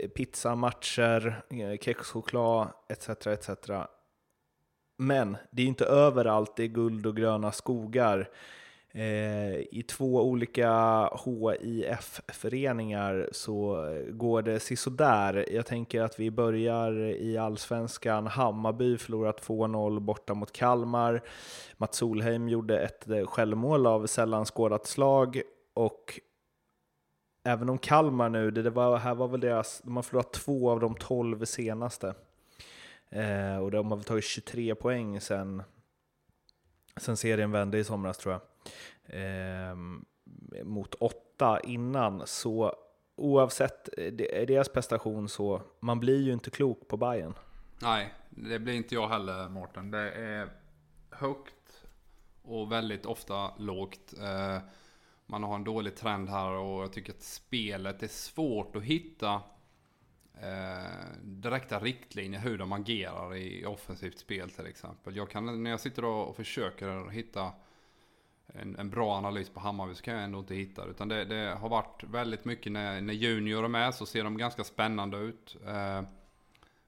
pizzamatcher, eh, kexchoklad etc. etc. Men det är inte överallt det är guld och gröna skogar. Eh, I två olika HIF-föreningar så går det sisådär. Jag tänker att vi börjar i allsvenskan. Hammarby förlorat 2-0 borta mot Kalmar. Mats Solheim gjorde ett självmål av sällan skådat slag och även om Kalmar nu, det, var, här var väl deras, de har förlorat två av de tolv senaste. Eh, och de har väl tagit 23 poäng sen, sen serien vände i somras tror jag. Eh, mot åtta innan, så oavsett eh, eh, deras prestation så, man blir ju inte klok på Bayern. Nej, det blir inte jag heller Mårten. Det är högt och väldigt ofta lågt. Eh, man har en dålig trend här och jag tycker att spelet är svårt att hitta eh, direkta riktlinjer hur de agerar i offensivt spel till exempel. Jag kan, när jag sitter och försöker hitta en, en, bra analys på Hammarby så kan jag ändå inte hitta det. Utan det, det har varit väldigt mycket när, när Junior är med så ser de ganska spännande ut. Eh,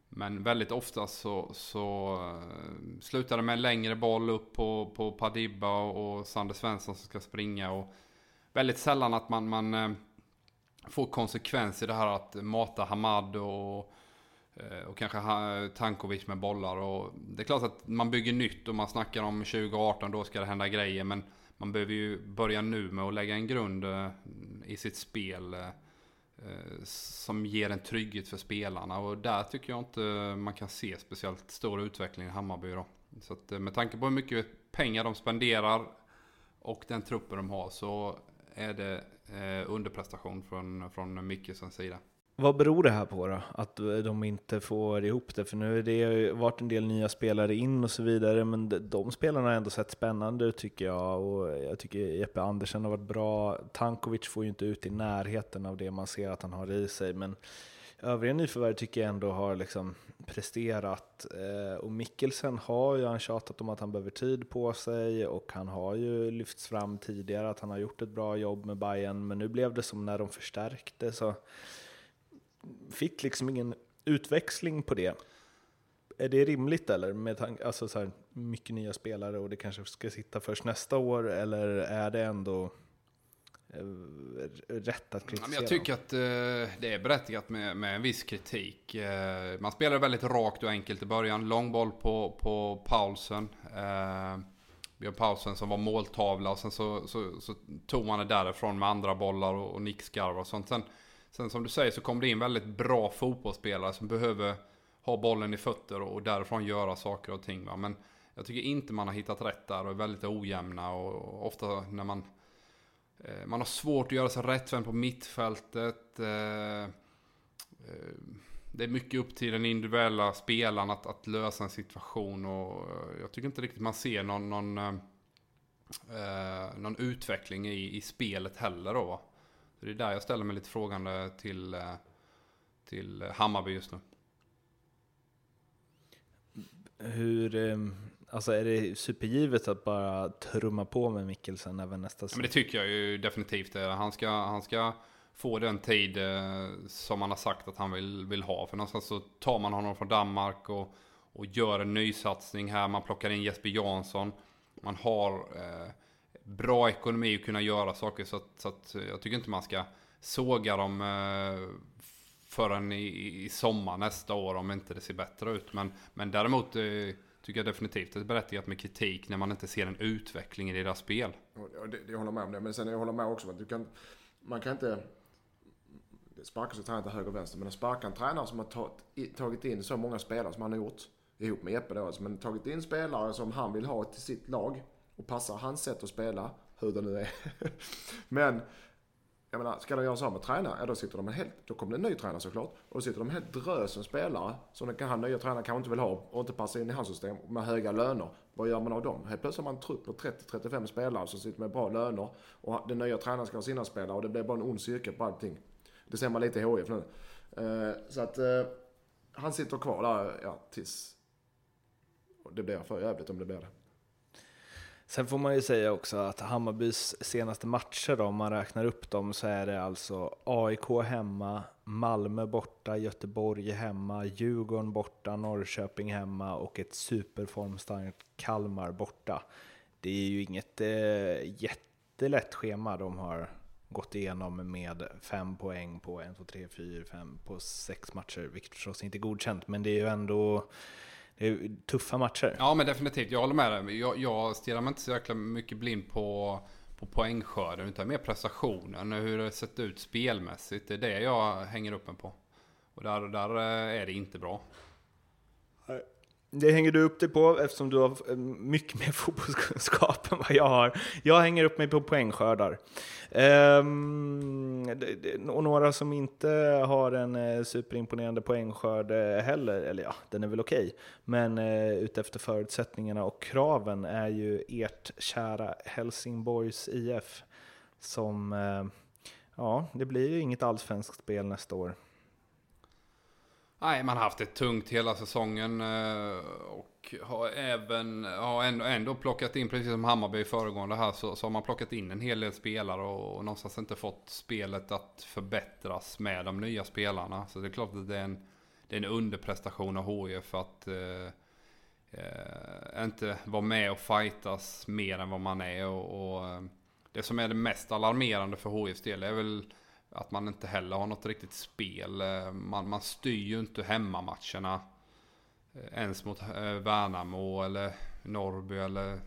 men väldigt ofta så, så eh, slutar det med en längre boll upp på, på Padibba och, och Sander Svensson som ska springa. Och väldigt sällan att man, man eh, får konsekvens i det här att mata Hamad och, eh, och kanske Tankovic med bollar. Och det är klart att man bygger nytt och man snackar om 2018, då ska det hända grejer. Men man behöver ju börja nu med att lägga en grund eh, i sitt spel som ger en trygghet för spelarna. Och där tycker jag inte man kan se speciellt stor utveckling i Hammarby då. Så att med tanke på hur mycket pengar de spenderar och den truppen de har så är det eh, underprestation från, från Mickelsons sida. Vad beror det här på då? Att de inte får ihop det? För nu har det varit en del nya spelare in och så vidare, men de spelarna har ändå sett spännande ut tycker jag. Och jag tycker Jeppe Andersen har varit bra. Tankovic får ju inte ut i närheten av det man ser att han har i sig, men övriga nyförvärv tycker jag ändå har liksom presterat. Eh, och Mikkelsen har ju han tjatat om att han behöver tid på sig och han har ju lyfts fram tidigare att han har gjort ett bra jobb med Bayern men nu blev det som när de förstärkte så fick liksom ingen utväxling på det. Är det rimligt eller? Med alltså så här, mycket nya spelare och det kanske ska sitta först nästa år eller är det ändå rätt att kritisera. Jag tycker att eh, det är berättigat med, med en viss kritik. Eh, man spelade väldigt rakt och enkelt i början. Lång boll på, på Paulsen. Eh, Björn Paulsen som var måltavla och sen så, så, så, tog man det därifrån med andra bollar och, och nickskarvar och sånt. Sen, sen som du säger så kom det in väldigt bra fotbollsspelare som behöver ha bollen i fötter och, och därifrån göra saker och ting. Va? Men jag tycker inte man har hittat rätt där och är väldigt ojämna och, och ofta när man Eh, Eh, man har svårt att göra sig rättvänd på mittfältet. Eh, eh, det är mycket upp till den individuella spelaren att, att lösa en situation och eh, jag tycker inte riktigt man ser någon, någon, eh, eh någon utveckling i, i spelet heller då. Så det är där jag ställer mig lite frågande till, till Hammarby just nu. Hur, ehm, Alltså är det supergivet att bara trumma på med Mikkelsen även nästa säsong? Men det tycker jag ju definitivt. Han ska, han ska få den tid eh, som han har sagt att han vill, vill ha. För någonstans så tar man honom från Danmark och, och gör en nysatsning här. Man plockar in Jesper Jansson. Man har eh, bra ekonomi att kunna göra saker. Så att, så att jag tycker inte man ska såga dem eh, förrän i, i sommar nästa år om inte det ser bättre ut. Men, men däremot eh, tycker jag definitivt det är berättigat med kritik när man inte ser en utveckling i deras spel. Och det, jag håller med om det, men sen jag håller med också att du kan, man kan inte sparka så tränare till höger och vänster, men att sparka en tränare som har tagit in så många spelare som han har gjort, ihop med Jeppe då alltså, men tagit in spelare som han vill ha till sitt lag och passar hans sätt att spela, hur det nu är. men jag menar, ska de göra så med tränare, ja då sitter de en helt, då kommer det en ny tränare såklart. Och då sitter de en helt drös som spelare som den han nya tränaren kanske inte vill ha och inte passar in i hans system med höga löner. Vad gör man av dem? Helt plötsligt har man en trupp på 30-35 spelare som sitter med bra löner och den nya tränaren ska ha sina spelare och det blir bara en ond cirkel på allting. Det ser man lite i HIF nu. Uh, så att uh, han sitter kvar där, ja, tills det blir för jävligt om det blir det. Sen får man ju säga också att Hammarbys senaste matcher då, om man räknar upp dem, så är det alltså AIK hemma, Malmö borta, Göteborg hemma, Djurgården borta, Norrköping hemma och ett superformstarkt Kalmar borta. Det är ju inget eh, jättelätt schema de har gått igenom med fem poäng på en, två, tre, fyra, fem på sex matcher, vilket förstås inte är godkänt, men det är ju ändå det är tuffa matcher. Ja, men definitivt. Jag håller med dig. Jag, jag stirrar mig inte så jäkla mycket blind på, på poängskörden, utan mer prestationen. Hur det sett ut spelmässigt. Det är det jag hänger upp mig på. Och där, där eh, är det inte bra. Det hänger du upp dig på eftersom du har eh, mycket mer fotbollskunskap än vad jag har. Jag hänger upp mig på poängskördar. Ehm, och några som inte har en eh, superimponerande poängskörd eh, heller, eller ja, den är väl okej, okay. men utefter förutsättningarna och kraven är ju ert kära Helsingborgs IF som, ja, det blir ju inget allsvenskt spel nästa år. Nej, man har haft det tungt hela säsongen eh, och har även har ändå, ändå plockat in, precis som Hammarby föregående här, så, så har man plockat in en hel del spelare och, och någonstans inte fått spelet att förbättras med de nya spelarna. Så det är klart att det är en, det är en underprestation av HIF att eh, eh, inte vara med och fightas mer än vad man är. Och, och eh, det som är det mest alarmerande för HIFs del är väl att man inte heller har något riktigt spel. Eh, man, man styr ju inte hemmamatcherna eh, ens mot eh, Värnamo eller Norrby eller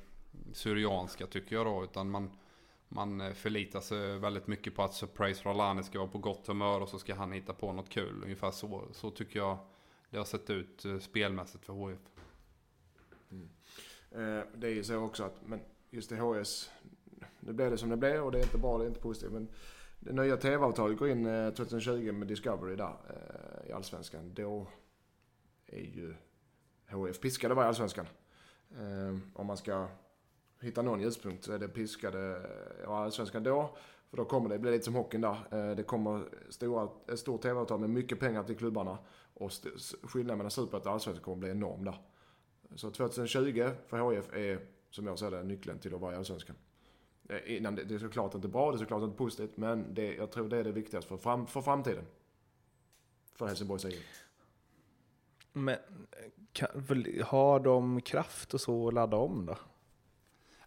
Syrianska tycker jag då. Utan man, man förlitar sig väldigt mycket på att Surprise Rolani ska vara på gott humör och så ska han hitta på något kul. Ungefär så, så tycker jag det har sett ut spelmässigt för HIF. Mm. det är ju så också att, men just i HS, Nu blev det som det blev och det är inte bra, det är inte positivt. Men det nya tv-avtalet går in eh, 2020 med Discovery där eh, i Allsvenskan. Då är ju HF piskade vara i Allsvenskan. Eh, om man ska hitta någon ljuspunkt så är det piskade i Allsvenskan då. För då kommer det bli lite som hockeyn där. Det kommer stora, ett stort tv-avtal med mycket pengar till klubbarna. Och skillnaden mellan Superettan och Allsvenskan kommer bli enorm där. Så 2020 för HF är, som jag ser det, nyckeln till att vara i Allsvenskan. Eh, innan det, det är såklart inte bra, det är såklart inte positivt, men det, jag tror det är det viktigaste för, fram, för framtiden. För Helsingborgs IF. Men kan, har de kraft och så att ladda om då?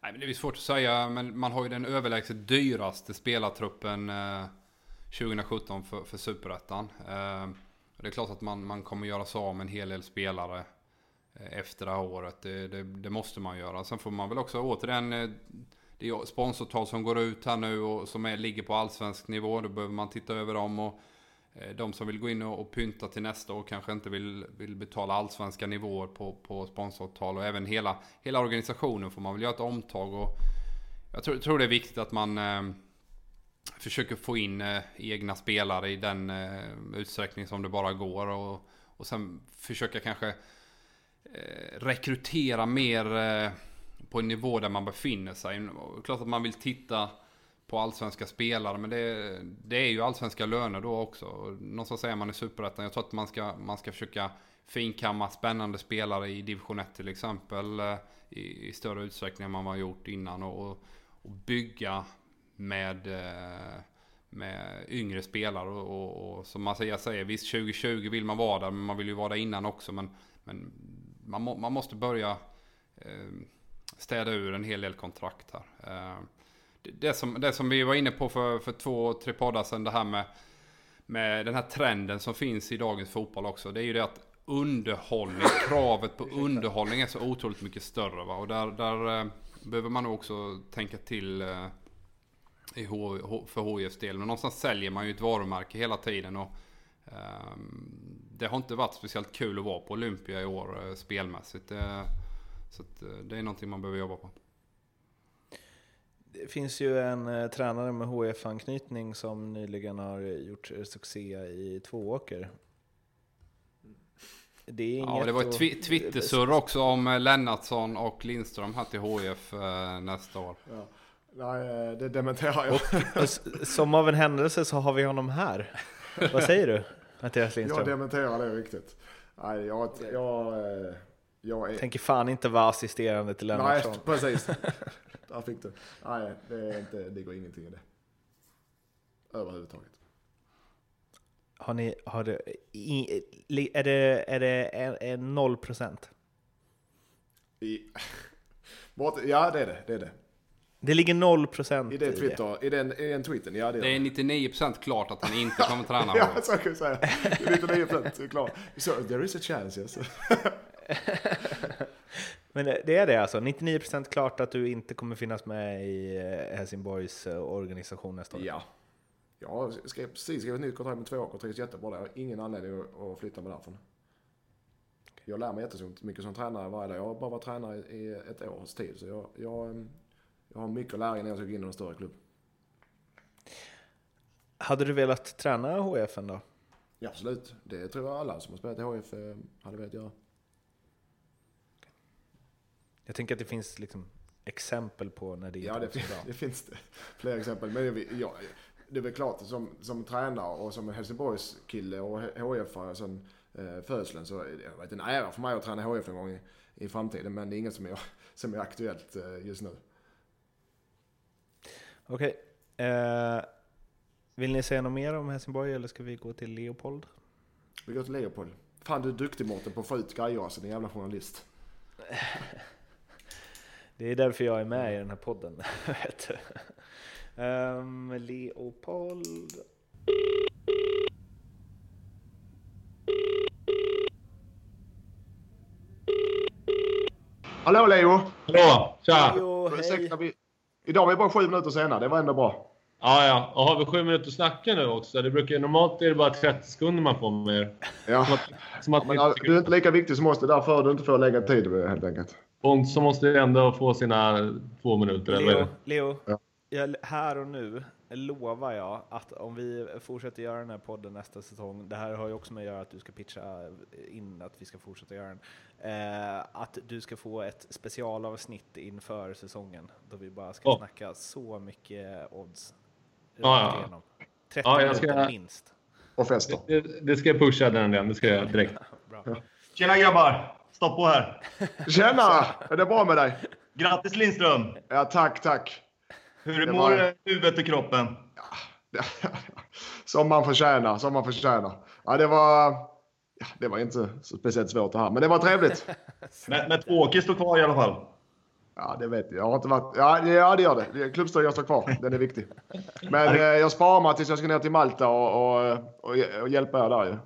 Nej, men det är svårt att säga, men man har ju den överlägset dyraste spelartruppen eh, 2017 för, för Superettan. Eh, det är klart att man, man kommer göra sig av med en hel del spelare eh, efter det här året. Det, det, det, måste man göra. Sen får man väl också återigen eh, det är sponsortal som går ut här nu och som är, ligger på allsvensk nivå. Då behöver man titta över dem. Och eh, de som vill gå in och, och pynta till nästa år kanske inte vill, vill betala allsvenska nivåer på, på sponsoravtal. Och även hela, hela organisationen får man väl göra ett omtag. Och jag tror, tror det är viktigt att man eh, försöker få in eh, egna spelare i den eh, utsträckning som det bara går. Och, och sen försöka kanske eh, rekrytera mer eh, på en nivå där man befinner sig. Klart att man vill titta på allsvenska spelare, men det, det är ju allsvenska löner då också. Någonstans är man i superettan. Jag tror att man ska, man ska försöka finkamma spännande spelare i division 1 till exempel. Eh, I, i större utsträckning än man har gjort innan. Och, och bygga med, eh, med yngre spelare. Och, och, och som Mattias säger, visst 2020 vill man vara där, men man vill ju vara där innan också. Men, men man, må, man måste börja eh, städa ur en hel del kontrakt här. Eh, det, det, som, det som vi var inne på för, för två, tre poddar sedan, det här med, med den här trenden som finns i dagens fotboll också. Det är ju det att underhållning, kravet på underhållning är så otroligt mycket större. Va? Och där, där eh, behöver man nog också tänka till eh, i H, för HIFs del. Men någonstans säljer man ju ett varumärke hela tiden. Och, eh, det har inte varit speciellt kul att vara på Olympia i år spelmässigt. Så att, eh, det är någonting man behöver jobba på. Det finns ju en eh, tränare med HF-anknytning som nyligen har gjort succé i Tvååker. Det är ja, det var ett tw Twittersurr också om eh, Lennartsson och Lindström här till HF eh, nästa år. Ja. Nej, eh, det dementerar jag. Och, som av en händelse så har vi honom här. Vad säger du, Mattias Lindström? Jag dementerar det riktigt. Nej, jag, jag, eh, jag är... Tänker fan inte vara assisterande till Lennartsson. Nej, precis. Där fick du. Nej, det, är inte, det går ingenting i det. Överhuvudtaget. Har ni, har det, är det, är det noll procent? Ja, det är det. Det är det. Det ligger noll procent i det. Twitter, I den, i den tweeten, ja det, det är 99 procent klart att han inte kommer träna. ja, så kan jag säga. Det är 99 procent klart. So, there is a chance, yes. Men det är det alltså? 99 procent klart att du inte kommer finnas med i eh, Helsingborgs eh, organisation nästa år? Ja. Jag har precis skrivit nytt kontrakt med två år och trivs jättebra där. Jag har ingen anledning att flytta mig därifrån. Jag lär mig jättemycket som tränare varje dag. Jag har bara varit tränare i ett års tid. Så jag, jag, jag har mycket att lära innan jag ska gå in i en större klubb. Hade du velat träna HF då? Ja, absolut. Det tror jag alla som har spelat i HF eh, hade velat göra. Jag tänker att det finns liksom exempel på när det inte Ja, det, finns, det finns det. Fler exempel. Men jag, det är väl klart, som, som tränare och som Helsingborgs kille och HF sen eh, födseln så det har varit en ära för mig att träna HF en gång i, i framtiden. Men det är inget som är, som är aktuellt eh, just nu. Okej. Okay. Eh, vill ni säga något mer om Helsingborg eller ska vi gå till Leopold? Vi går till Leopold. Fan du är duktig Mårten på att få ut grejer alltså, din jävla journalist. det är därför jag är med i den här podden. Um, Leopold. Hallå Leo! Hallå! Tja! Leo, hej. Vi... Idag är vi bara sju minuter senare, det var ändå bra. Ja, ja. Och har vi sju minuter att snacka nu också? Det brukar, normalt är det bara 30 sekunder man får med er. Ja. Som att, som att men, inte... Du är inte lika viktig som oss, det är därför du inte får lägga tid helt enkelt. Och så måste ändå få sina två minuter. Leo, eller? Leo ja. jag, här och nu lovar jag att om vi fortsätter göra den här podden nästa säsong, det här har ju också med att göra att du ska pitcha in att vi ska fortsätta göra den, eh, att du ska få ett specialavsnitt inför säsongen då vi bara ska oh. snacka så mycket odds. Ja, ja. 30 ja, minuter ska... minst. Och fester. Det, det, ska jag pusha den delen, det ska jag direkt. Bra. Tjena grabbar! Stopp på här. Tjena! Är det bra med dig? Grattis Lindström! Ja, tack, tack. Hur mår var... huvudet och kroppen? Ja, som man förtjänar, som man förtjänar. Ja, det var, ja, det var inte så speciellt svårt det här, men det var trevligt. men, men Åke står kvar i alla fall? Ja, det vet jag. Jag har inte varit... Ja, ja det gör det. Klubbstugan står kvar. Den är viktig. Men eh, jag sparar mig tills jag ska ner till Malta och, och, och, och hjälpa er där ju.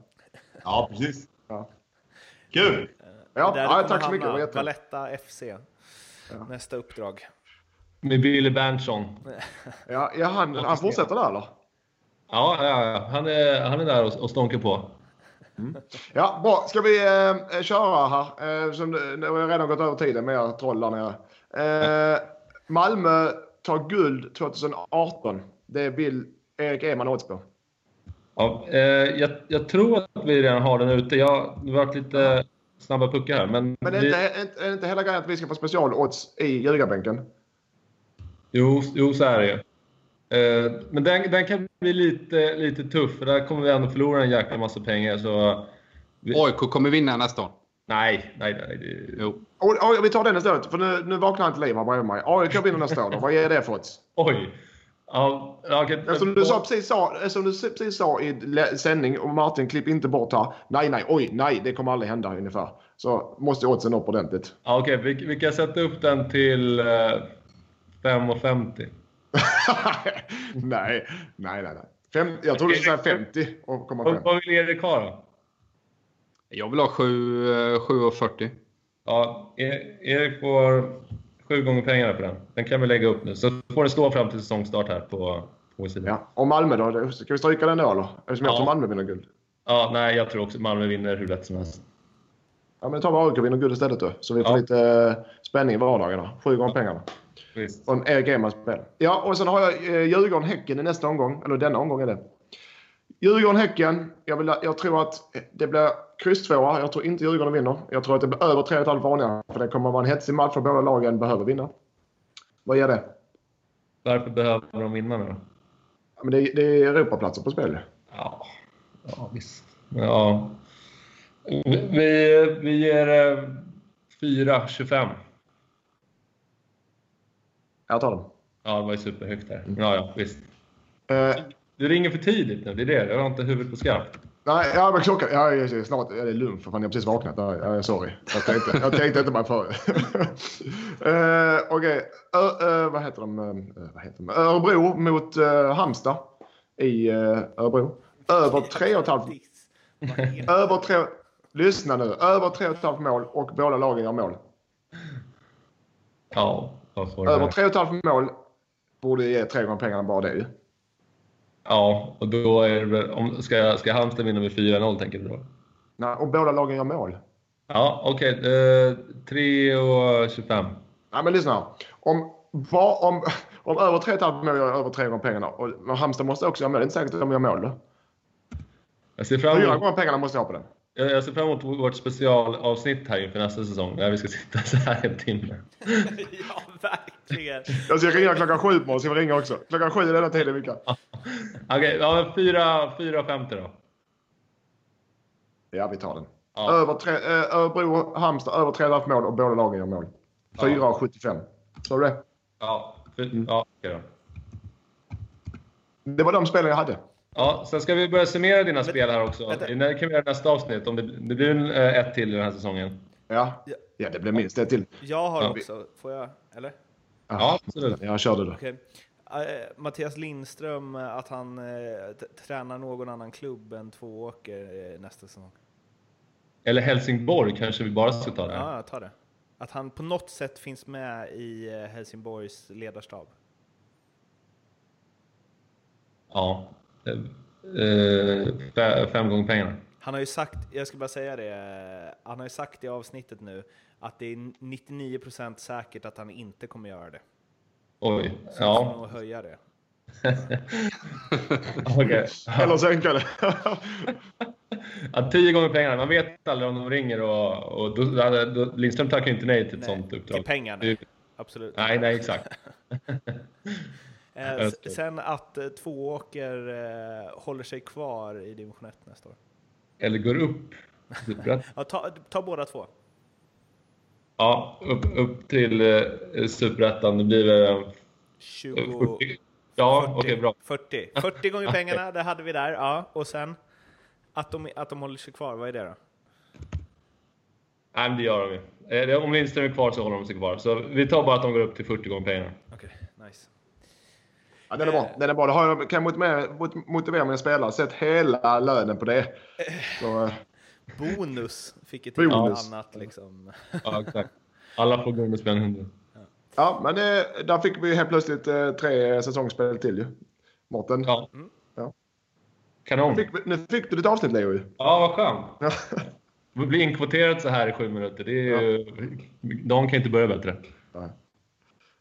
Ja, precis. Ja. Kul! Ja, ja tack så mycket. Valletta FC. Ja. Nästa uppdrag. Med Billy Berntsson. Ja, ja han, han fortsätter där eller? Ja, ja, Han, är, han är där och, och stånker på. Mm. Ja, bra. Ska vi eh, köra här? Eh, som, nu har jag redan gått över tiden med er troll där nere. Eh, Malmö tar guld 2018. Det vill Erik Eman odds på. Ja, eh, jag, jag, tror att vi redan har den ute. Jag har varit lite snabba puckar här. Men, men är, vi... inte, är, är inte hela grejen att vi ska få specialodds i ljugarbänken? Jo, jo så är det. Eh, men den, den kan bli lite, lite tuff, för där kommer vi ändå förlora en jäkla massa pengar. Så vi... AIK kommer vinna nästa år. Nej, nej, nej. Det... Jo. Och, och, vi tar den istället, för nu, nu vaknar inte liv här bredvid mig. AIK vinner nästa år. Vad ger det för odds? Oj! Ja, okej. Eftersom du, sa, precis sa, eftersom du precis sa i sändning, och Martin klipp inte bort här. Nej, nej, oj, nej, det kommer aldrig hända ungefär. Så måste oddsen upp ordentligt. Ja, okej, vi, vi kan sätta upp den till eh, 5,50. nej, nej, nej. nej. Fem, jag trodde du skulle säga 50 och komma Vad, vill Erik ha då? Jag vill ha 7 eh, 7,40. Ja, E- Erik får sju gånger pengarna på den. Den kan vi lägga upp nu. Så får det stå fram till säsongstart här på, på vår sida. Ja. Och Malmö då? Ska vi stryka den då eller? Eftersom jag Ja. tror Malmö vinner guld. Ja, nej, jag tror också Malmö vinner hur lätt som helst. Ja, men ta bara AIK vinner guld istället då. Så vi får Ja. lite eh, spänning i vardagarna. Sju gånger pengarna. Visst. Och en Erik spel. Ja, och sen har jag eh, Djurgården-Häcken i nästa omgång. Eller denna omgång är det. Djurgården-Häcken. Jag, vill, jag tror att det blir kryss tvåa. Jag tror inte Djurgården vinner. Jag tror att det blir över 3,5 varningar. För det kommer att vara en hetsig match för båda lagen behöver vinna. Vad ger det? Varför behöver de vinna nu då? Ja, Men det, det är Europaplatser på spel. Ja, ja visst. Ja. Vi, vi ger eh, 4,25. Jag tar den. Ja, det var ju superhögt där. Ja, ja, visst. Eh, Du ringer för tidigt nu, det är det. Jag har inte huvudet på skarpt. nej, ja, men klockan... Ja, jag är snart... Ja, det är lugnt för fan. Jag har precis vaknat. Ja, sorry. Jag tänkte, jag tänkte inte bara för. uh, Okej. Vad heter de? Uh, vad heter de? Örebro mot uh, Halmstad i uh, Örebro. Över tre och ett halvt... Över tre... Lyssna nu. Över tre och ett halvt mål och båda lagen gör mål. Ja, Över tre och ett halvt mål borde ge tre gånger pengarna bara det ju. Ja, och då är det om, ska, ska Halmstad vinna med 4-0 tänker du då? Nej, och båda lagen gör mål. Ja, okej. Eh, 3,25. Nej, men lyssna. Om, vad, om, om över 3,5 mål gör över tre gånger pengarna och, och Halmstad måste också göra mål. Det är inte säkert att de gör mål då. Jag ser fram Fyra emot, gånger pengarna måste jag ha på den. Jag jag ser fram emot vårt specialavsnitt här inför nästa säsong. Där vi ska sitta så här en timme. ja, verkligen. Jag ska ringa klockan sju på Ska vi ringa också? Klockan sju är denna tiden vilka? Okej, ja, 4,50 då. Ja, vi tar den. Ja. Över tre, eh, Örebro, Halmstad, över 3,5 mål och båda lagen gör mål. 4,75. Sa du det? Ja, ja okej då. Det var de spelen jag hade. Ja, sen ska vi börja summera dina spel här också. vänta. Det kan vi göra i nästa avsnitt. Om det, det blir en, eh, ett till i den här säsongen. Ja, ja det blev minst ett till. Jag har Ja. också, får jag? Eller? Ja, absolut. Jag körde det. Okej. Eh, Mattias Lindström, eh, att han tränar någon annan klubb än Tvååker nästa säsong. Eller Helsingborg kanske vi bara ska ta det. Ja, jag tar det. Att han på något sätt finns med i Helsingborgs ledarstab. Ja. Eh, eh, fe- fem gånger pengarna. Han har ju sagt, jag ska bara säga det, eh, han har ju sagt i avsnittet nu att det är 99% säkert att han inte kommer göra det. Oj. Så ja. nog höja det. Eller sänka det. Ja, tio gånger pengarna. Man vet aldrig om de ringer och, och då, då, då, Lindström tackar inte nej till ett Nej, sånt uppdrag. till pengarna. Det- Absolut. Nej, nej, exakt. Eh, sen att eh, Tvååker eh, håller sig kvar i division 1 nästa år. Eller går upp. Ja, ta, ta båda två. Ja, upp, upp till eh, Superettan. Det blir väl... 20, eh, 40. Ja, okej, bra. 40. 40 gånger pengarna, det hade vi där. Ja. Och sen att de, att de håller sig kvar, vad är det då? Nej, men det gör de ju. Eh, Om Lindström är kvar så håller de sig kvar. Så vi tar bara att de går upp till 40 gånger pengarna. Okej, nice. Ja, den är bra. Den är bra. Då har jag, kan jag motivera, mot- motivera mina spelare. Sätt hela lönen på det. Så, eh, Bonus fick ett helt Bonus. annat liksom. Ja, exakt. Alla får gå under spänn 100. ja, men det, där fick vi helt plötsligt eh, tre säsongsspel till ju. Mårten. Ja. Mm. Ja. Kanon. Nu, fick, nu fick du ditt avsnitt Leo ju. Ja, vad skönt. Vi blir inkvoterad så här i sju minuter. Det är ju... De kan inte börja bättre.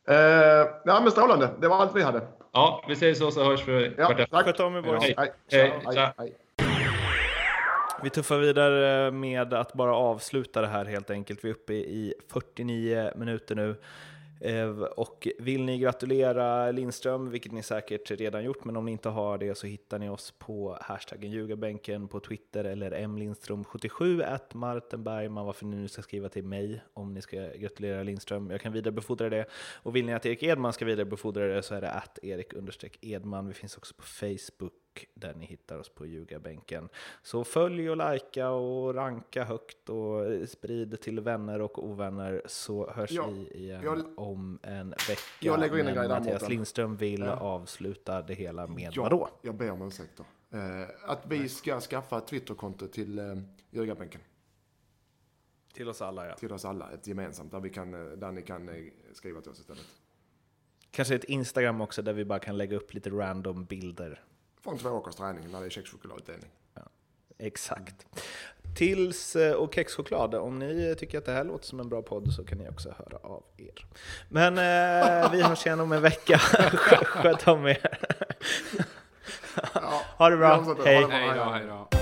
Eh, ja, men strålande. Det var allt vi hade. Ja, vi säger så så hörs vi Ja, kvart tack. Sköt om er, boys. Hej. Hej. Hej. Hej. Hej. Vi tuffar vidare med att bara avsluta det här helt enkelt. Vi är uppe i 49 minuter nu. Eh, och vill ni gratulera Lindström, vilket ni säkert redan gjort, men om ni inte har det så hittar ni oss på hashtaggen ljugarbänken på Twitter eller mlindström77 at Martin Bergman, varför ni nu ska skriva till mig om ni ska gratulera Lindström. Jag kan vidarebefordra det. Och vill ni att Erik Edman ska vidarebefordra det så är det att Erik understreck Edman. Vi finns också på Facebook där ni hittar oss på ljugarbänken. Så följ och likea och ranka högt och sprid till vänner och ovänner så hörs Ja, vi igen jag- om en vecka. Jag lägger in en grej Mattias. Lindström vill Ja. avsluta det hela med Ja, vadå? Jag ber om ursäkt då. Eh, att vi ska skaffa ett Twitterkonto till eh, Ljugarbänken. Till oss alla ja. Till oss alla, ett gemensamt, där, vi kan, eh, där ni kan eh, skriva till oss istället. Kanske ett Instagram också där vi bara kan lägga upp lite random bilder. Från två åkers träning när det är kexchokladutdelning. Exakt. Tills eh, och kexchoklad, om ni tycker att det här låter som en bra podd så kan ni också höra av er. Men eh, vi hörs igen om en vecka. Sköt om er. Ja, Ha det bra. Hej. Hej då, hej då.